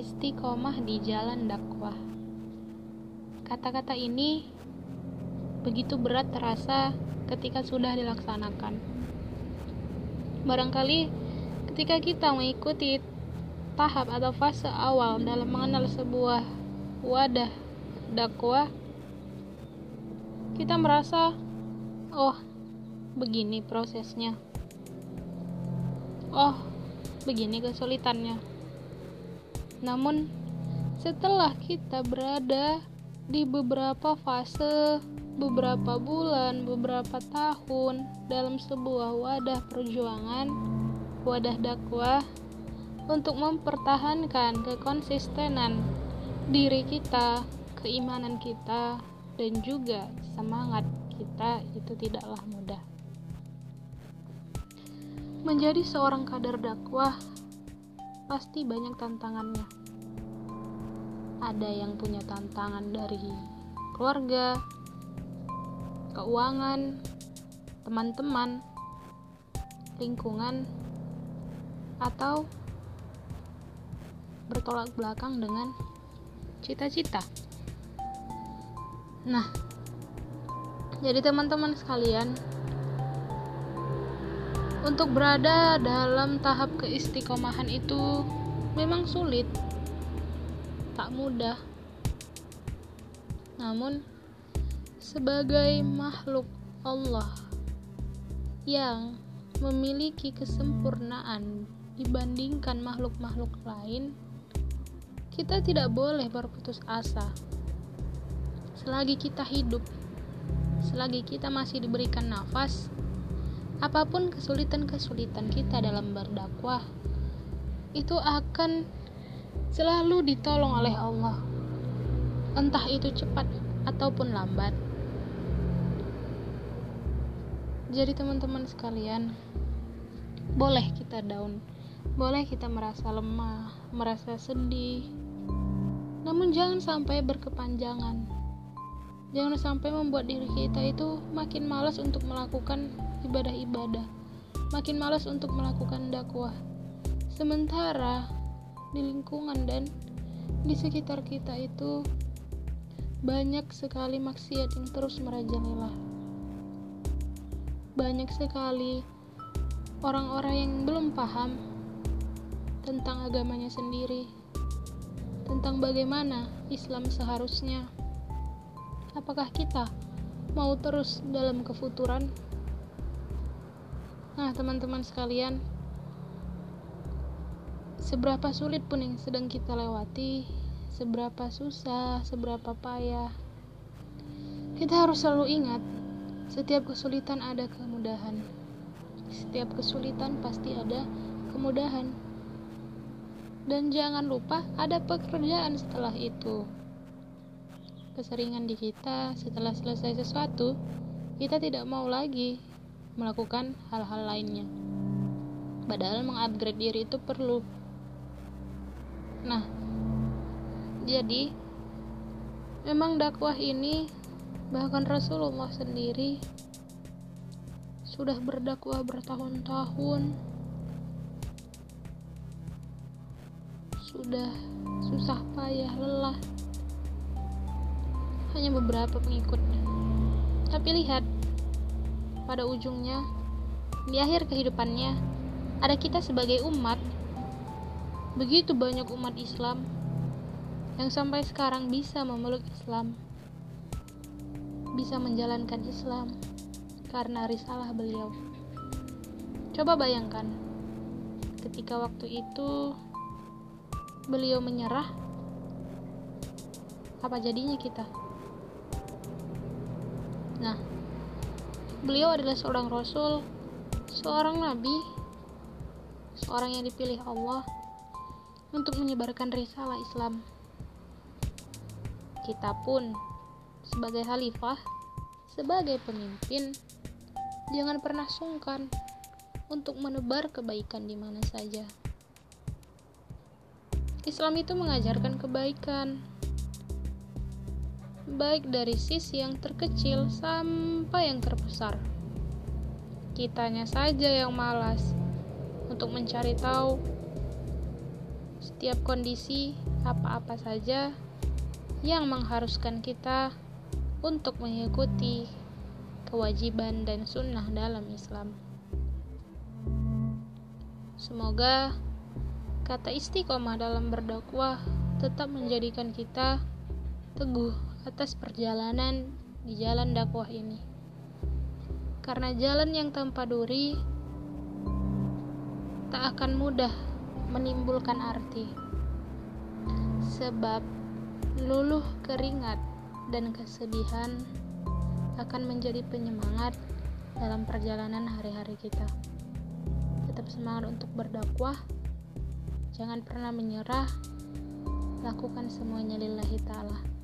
istiqomah di jalan dakwah. Kata-kata ini begitu berat terasa ketika sudah dilaksanakan. Barangkali ketika kita mengikuti tahap atau fase awal dalam mengenal sebuah wadah dakwah, kita merasa, oh, begini prosesnya. Oh, begini kesulitannya. Namun, setelah kita berada di beberapa fase, beberapa bulan, beberapa tahun dalam sebuah wadah perjuangan, wadah dakwah, untuk mempertahankan kekonsistenan diri kita, keimanan kita, dan juga semangat kita itu tidaklah mudah. Menjadi seorang kader dakwah pasti banyak tantangannya. Ada yang punya tantangan dari keluarga, keuangan, teman-teman, lingkungan, atau bertolak belakang dengan cita-cita. Nah, jadi teman-teman sekalian, untuk berada dalam tahap keistiqomahan itu memang sulit, tak mudah. Namun, sebagai makhluk Allah yang memiliki kesempurnaan dibandingkan makhluk-makhluk lain, kita tidak boleh berputus asa. Selagi kita hidup, selagi kita masih diberikan nafas, apa pun kesulitan-kesulitan kita dalam berdakwah itu akan selalu ditolong oleh Allah. Entah itu cepat ataupun lambat. Jadi teman-teman sekalian boleh kita down boleh kita merasa lemah merasa sedih. Namun jangan sampai berkepanjangan jangan sampai membuat diri kita itu makin malas untuk melakukan ibadah-ibadah, makin malas untuk melakukan dakwah. Sementara di lingkungan dan di sekitar kita itu banyak sekali maksiat yang terus merajalela. Banyak sekali orang-orang yang belum paham tentang agamanya sendiri, tentang bagaimana Islam seharusnya. Apakah kita mau terus dalam kefuturan Nah, teman-teman sekalian, seberapa sulit pun yang sedang kita lewati, seberapa susah, seberapa payah, kita harus selalu ingat, setiap kesulitan ada kemudahan. Setiap kesulitan pasti ada kemudahan. Dan jangan lupa ada pekerjaan setelah itu. Keseringan di kita setelah selesai sesuatu, kita tidak mau lagi melakukan hal-hal lainnya. Padahal mengupgrade diri itu perlu. Nah, jadi memang dakwah ini bahkan Rasulullah sendiri sudah berdakwah bertahun-tahun sudah susah payah lelah hanya beberapa pengikutnya tapi lihat pada ujungnya, di akhir kehidupannya, ada kita sebagai umat. Begitu banyak umat Islam yang sampai sekarang bisa memeluk Islam, bisa menjalankan Islam karena risalah beliau. Coba bayangkan, ketika waktu itu beliau menyerah, apa jadinya kita? Beliau adalah seorang rasul, seorang nabi, seorang yang dipilih Allah untuk menyebarkan risalah Islam. Kita pun sebagai khalifah, sebagai pemimpin, jangan pernah sungkan untuk menebar kebaikan di mana saja. Islam itu mengajarkan kebaikan, baik dari sisi yang terkecil sampai yang terbesar. Kitanya saja yang malas untuk mencari tahu, setiap kondisi apa-apa saja yang mengharuskan kita untuk mengikuti kewajiban dan sunnah dalam Islam. Semoga kata istiqomah dalam berdakwah tetap menjadikan kita teguh atas perjalanan di jalan dakwah ini. Karena jalan yang tanpa duri tak akan mudah menimbulkan arti. Sebab luluh keringat dan kesedihan akan menjadi penyemangat dalam perjalanan hari-hari kita. Tetap semangat untuk berdakwah, jangan pernah menyerah, lakukan semuanya lillahi ta'ala.